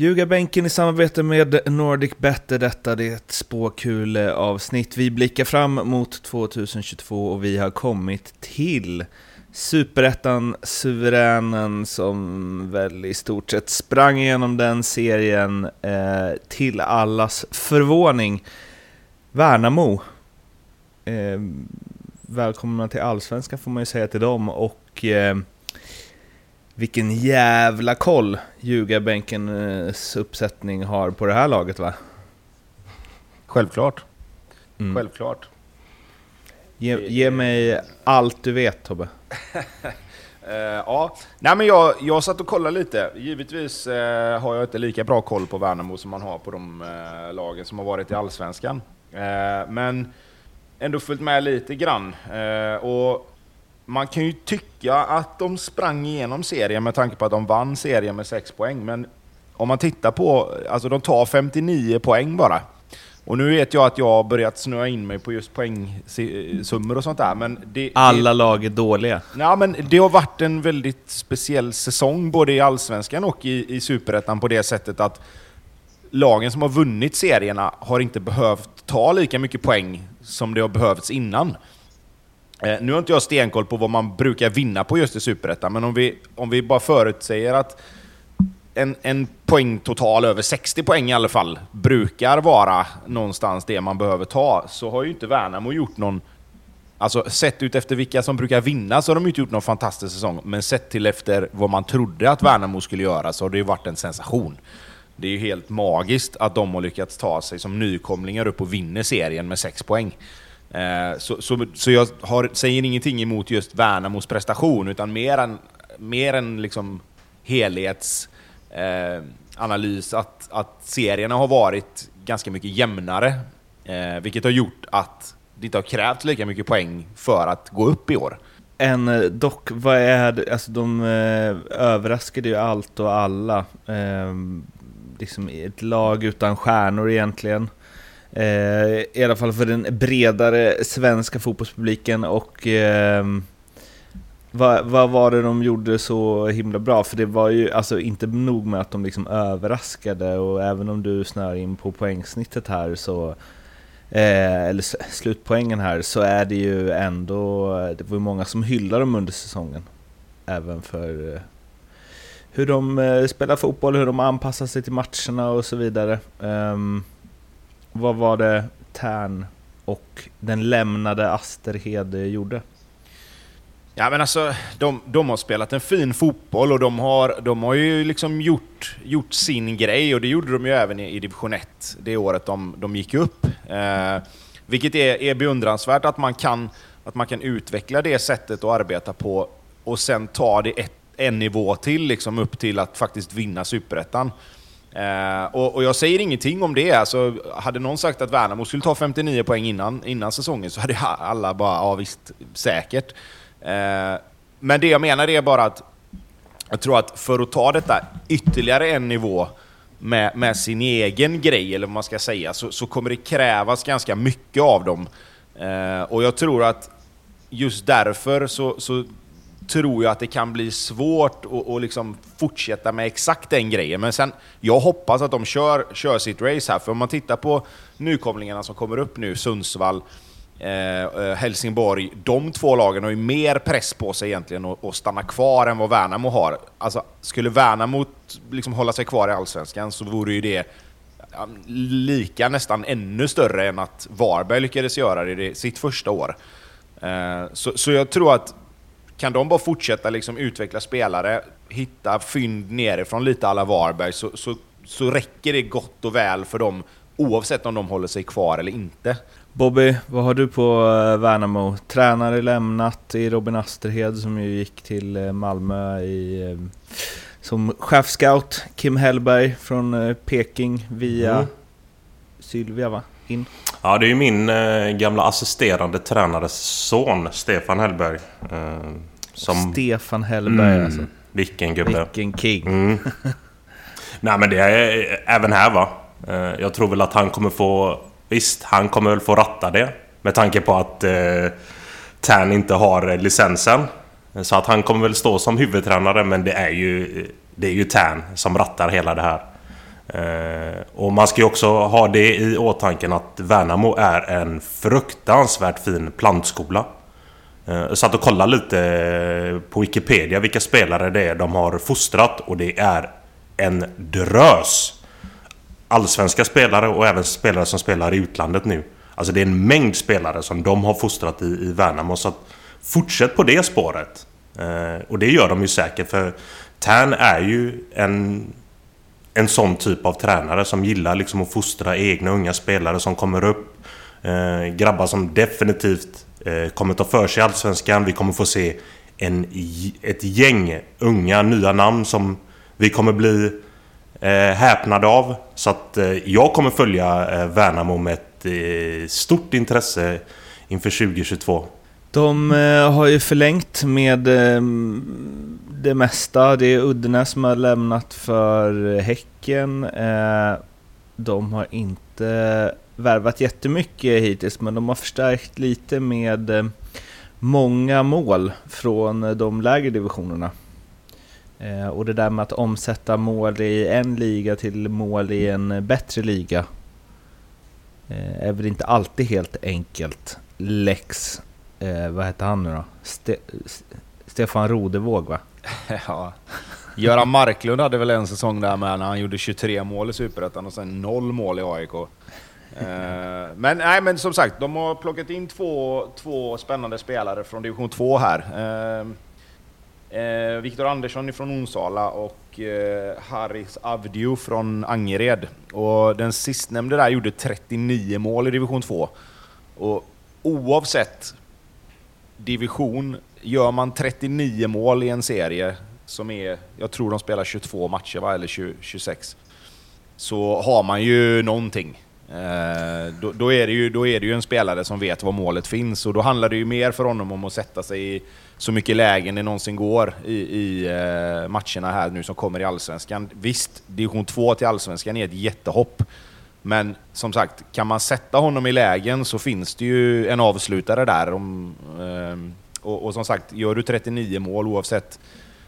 Ljugarbänken i samarbete med Nordic är detta. Det är ett spåkul avsnitt. Vi blickar fram mot 2022 och vi har kommit till Superettan, suveränen som väl i stort sett sprang igenom den serien eh, till allas förvåning. Värnamo. Eh, välkomna till Allsvenskan får man ju säga till dem och eh, vilken jävla koll Ljugarbänkens uppsättning har på det här laget va? Självklart. Mm. Självklart. Ge, ge, mig allt du vet Tobbe. uh, ja, nej men jag, jag satt och kollade lite. Givetvis uh, har jag inte lika bra koll på Värnamo som man har på de uh, lagen som har varit i Allsvenskan. men ändå följt med lite grann. och man kan ju tycka att de sprang igenom serien med tanke på att de vann serien med 6 poäng, men om man tittar på, alltså de tar 59 poäng bara. Och nu vet jag att jag har börjat snöa in mig på just poängsummor och sånt där, men... Det, Alla det, lag är dåliga. Ja, men det har varit en väldigt speciell säsong, både i Allsvenskan och i, i Superettan, på det sättet att lagen som har vunnit serierna har inte behövt ta lika mycket poäng som det har behövts innan. Eh, nu har inte jag stenkoll på vad man brukar vinna på just i Superettan, men om vi, om vi bara förutsäger att en, en poäng total över 60 poäng i alla fall brukar vara någonstans det man behöver ta, så har ju inte Värnamo gjort någon... Alltså sett ut efter vilka som brukar vinna så har de inte gjort någon fantastisk säsong, men sett till efter vad man trodde att Värnamo skulle göra så har det ju varit en sensation. Det är ju helt magiskt att de har lyckats ta sig som nykomlingar upp och vinner serien med 6 poäng. Eh, så, så, så jag har, säger ingenting emot just Värnamos prestation, utan mer en, mer en liksom helhetsanalys eh, att, att serierna har varit ganska mycket jämnare, eh, vilket har gjort att det inte har krävts lika mycket poäng för att gå upp i år. En dock, vad är det, alltså de eh, överraskade ju allt och alla. Eh, liksom ett lag utan stjärnor egentligen. Eh, I alla fall för den bredare svenska fotbollspubliken och eh, vad, vad, var det de gjorde så himla bra? För det var ju alltså inte nog med att de liksom överraskade och även om du snör in på poängsnittet här så eh, eller slutpoängen här så är det ju ändå, det var ju många som hyllade dem under säsongen. Även för eh, hur de eh, spelar fotboll, hur de anpassar sig till matcherna och så vidare. Um, vad var det Tern och den lämnade Asterhed gjorde? Ja men alltså, de, de har spelat en fin fotboll och de har, de har ju liksom gjort, gjort sin grej och det gjorde de ju även i, i division 1 det året de, de gick upp. Eh, vilket är, är beundransvärt att man, kan, att man kan utveckla det sättet att arbeta på och sen ta det ett, en nivå till, liksom upp till att faktiskt vinna superettan. Eh, och, och, jag säger ingenting om det. Alltså, hade någon sagt att Värnamo skulle ta 59 poäng innan, innan säsongen så hade alla bara ja visst, säkert. Eh, men det jag menar är bara att jag tror att för att ta detta ytterligare en nivå med, med sin egen grej, eller vad man ska säga, så, så kommer det krävas ganska mycket av dem. Eh, och jag tror att just därför så, så tror jag att det kan bli svårt att, att liksom fortsätta med exakt den grejen. Men sen, jag hoppas att de kör, kör sitt race här, för om man tittar på nykomlingarna som kommer upp nu, Sundsvall, eh, eh Helsingborg, de två lagen har ju mer press på sig egentligen att, att stanna kvar än vad Värnamo har. Alltså, skulle Värnamo liksom hålla sig kvar i Allsvenskan så vore ju det lika, nästan ännu större än att Varberg lyckades göra det i sitt första år. Eh, så, så jag tror att kan de bara fortsätta liksom utveckla spelare, hitta fynd nerifrån lite alla Varberg, så, så, så räcker det gott och väl för dem oavsett om de håller sig kvar eller inte. Bobby, vad har du på eh, Värnamo? Tränare lämnat i Robin Asterhed som ju gick till eh, Malmö i, som chefscout. Kim Hellberg från Peking via mm. Sylvia va? In. Ja, det är ju min eh, gamla assisterande tränares son, Stefan Hellberg. Eh, som... Stefan Hellberg mm, alltså. Vilken gubbe. Vilken king. Mm. Nej men det är även här va. Eh, jag tror väl att han kommer få... Visst, han kommer väl få ratta det. Med tanke på att eh, Tern inte har licensen. Så att han kommer väl stå som huvudtränare men det är ju... Det är ju Tern som rattar hela det här. Eh, och man ska ju också ha det i åtanke att Värnamo är en fruktansvärt fin plantskola. Eh, jag satt och kollade lite eh, på Wikipedia vilka spelare det är de har fostrat och det är en drös allsvenska spelare och även spelare som spelar i utlandet nu. Alltså det är en mängd spelare som de har fostrat i, i Värnamo. Så att fortsätt på det spåret. Och det gör de ju säkert för Tern är ju en en sån typ av tränare som gillar liksom att fostra egna unga spelare som kommer upp. Eh, grabbar som definitivt eh, kommer ta för sig i Allsvenskan. Vi kommer få se en, ett gäng unga nya namn som vi kommer bli eh, häpnade av. Så att eh, jag kommer följa eh, Värnamo med ett eh, stort intresse inför 2022. De eh, har ju förlängt med eh, det mesta. Det är Uddenäs som har lämnat för Häcken. Eh, de har inte värvat jättemycket hittills, men de har förstärkt lite med eh, många mål från eh, de lägre divisionerna. Eh, och det där med att omsätta mål i en liga till mål i en bättre liga eh, är väl inte alltid helt enkelt. Lex, vad heter han nu då? Ste Stefan Rodevåg va? ja. Göran Marklund hade väl en säsong där med när han gjorde 23 mål i Superettan och sen noll mål i AIK. Eh, men, nej, men som sagt, de har plockat in två, två spännande spelare från division 2 här. Eh, eh, Viktor Andersson från Onsala och eh, Haris Avdio från Angered. Och den sistnämnde där gjorde 39 mål i division 2. Och oavsett division gör man 39 mål i en serie, som är, jag tror de spelar 22 matcher va, eller 20, 26, så har man ju någonting. Eh, då, då, är det ju, då är det ju en spelare som vet var målet finns och då handlar det ju mer för honom om att sätta sig i så mycket lägen det någonsin går i, i eh, matcherna här nu som kommer i Allsvenskan. Visst, division 2 till Allsvenskan är ett jättehopp. Men som sagt, kan man sätta honom i lägen så finns det ju en avslutare där. Om, eh, och, och, som sagt, gör du 39 mål oavsett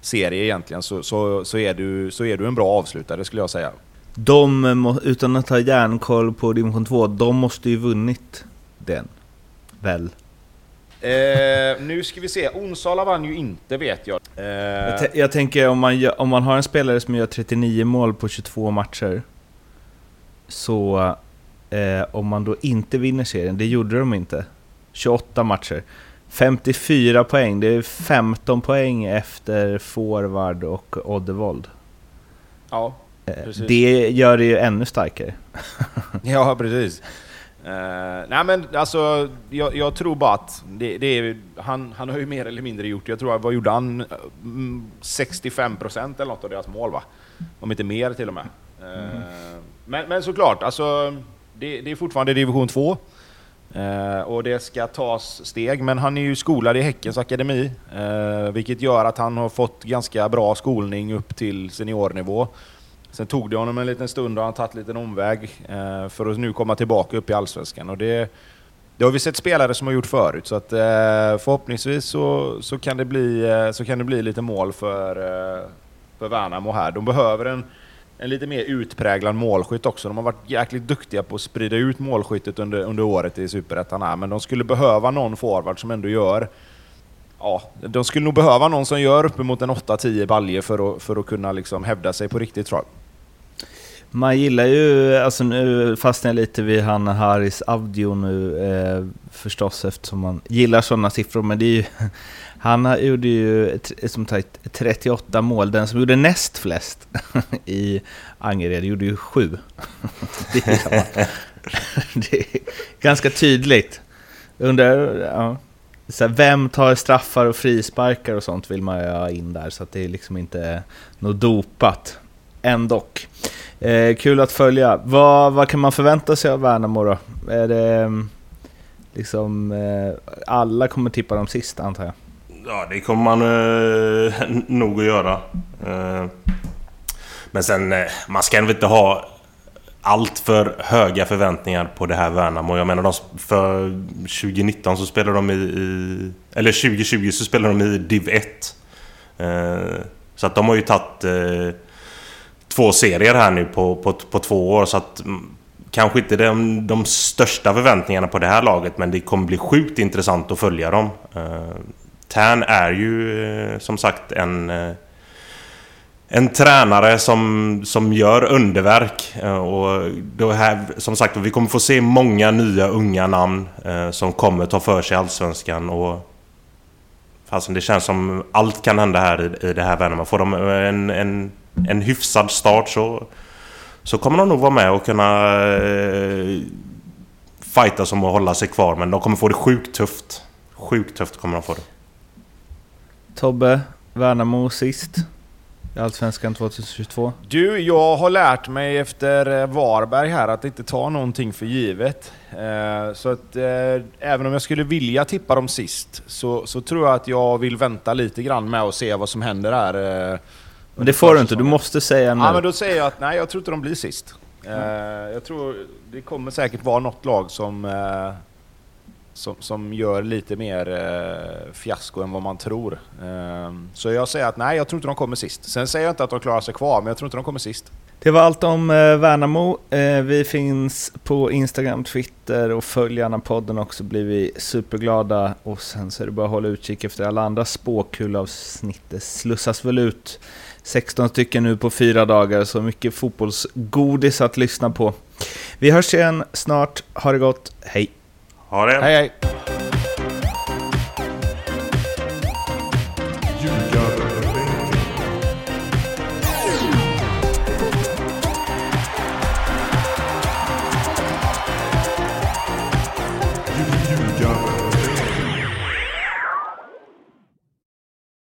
serie egentligen så, så, så, är, du, så är du en bra avslutare skulle jag säga. De, utan att ha järnkoll på division 2, de måste ju vunnit den. Väl? Eh, nu ska vi se, Onsala vann ju inte vet jag. Eh... Jag, jag, tänker om man, om man har en spelare som gör 39 mål på 22 matcher, så eh, om man då inte vinner serien, det gjorde de inte, 28 matcher, 54 poäng, det är 15 poäng efter forward och Oddevold. Ja, eh, precis. Det gör det ju ännu starkare. ja, precis. Uh, nej men alltså, jag, jag tror bara att det, det, är, han, han har ju mer eller mindre gjort, jag tror, vad gjorde han? 65% mm, eller något av deras mål va? Om inte mer till och med. Mm. men, men såklart, alltså, det, det är fortfarande division 2. Uh, eh, och det ska tas steg, men han är ju skolad i Häckens akademi, uh, vilket gör att han har fått ganska bra skolning upp till seniornivå. Sen tog det honom en liten stund och han tagit en liten omväg uh, för att nu komma tillbaka upp i Allsvenskan. Och det, det har vi sett spelare som har gjort förut, så att förhoppningsvis så, så, kan det bli, så kan det bli lite mål för, för Värnamo här. De behöver en en lite mer utpräglad målskytt också. De har varit jäkligt duktiga på att sprida ut målskyttet under, under året i Superettan men de skulle behöva någon forward som ändå gör... Ja, de skulle nog behöva någon som gör uppemot en 8-10 baljer för att, för att kunna liksom hävda sig på riktigt tror jag. Man gillar ju, alltså nu fastnar jag lite vid han Haris Avdio nu eh, förstås eftersom man gillar sådana siffror, men det är ju Han gjorde ju som sagt 38 mål. Den som gjorde näst flest i Angered gjorde ju sju. Det är, det är ganska tydligt. Undrar, ja. Så här, vem tar straffar och frisparkar och sånt vill man ju ha in där så att det liksom inte är något dopat. Ändock. Eh, kul att följa. Vad, vad kan man förvänta sig av Värnamo då? Är det mm, liksom... Eh, alla kommer tippa dem sist antar jag? Ja, det kommer man eh, nog att göra. Eh, men sen, eh, man ska ändå inte ha allt för höga förväntningar på det här Värnamo. Jag menar, de, för 2019 så spelade de i, i... Eller 2020 så spelade de i Div 1. Eh, så att de har ju tagit eh, två serier här nu på, på, på två år. Så att mm, kanske inte de, de största förväntningarna på det här laget, men det kommer bli sjukt intressant att följa dem. Eh, Tern är ju eh, som sagt en... Eh, en tränare som, som gör underverk. Eh, och då här, som sagt, vi kommer få se många nya unga namn som kommer ta för sig Allsvenskan. Och, fastän det känns som allt kan hända här i, i det här Värnamo. Får de en, en, en hyfsad start så, så kommer de nog vara med och kunna eh, fighta som att hålla sig kvar. Men de kommer få det sjukt tufft. Sjukt tufft kommer de få det. Tobbe, Värnamo sist i Allsvenskan 2022? Du, jag har lärt mig efter eh, Varberg här att inte ta någonting för givet. Eh, så att eh, även om jag skulle vilja tippa dem sist så, så tror jag att jag vill vänta lite grann med att se vad som händer här. Men det får du inte, du måste säga nu. Ja, men då säger jag att nej, jag tror inte de blir sist. Jag tror det kommer säkert vara något lag som som, som gör lite mer eh, fiasko än vad man tror. Eh, så jag säger att nej, jag tror inte de kommer sist. Sen säger jag inte att de klarar sig kvar, men jag tror inte de kommer sist. Det var allt om eh, Värnamo. Eh, vi finns på Instagram, Twitter och följ gärna podden också blir vi superglada. Och sen så är det bara att hålla utkik efter alla andra spåkulavsnitt. Det slussas väl ut 16 stycken nu på fyra dagar, så mycket fotbollsgodis att lyssna på. Vi hörs igen snart. Ha det gott. Hej! Ha det! Hej hej!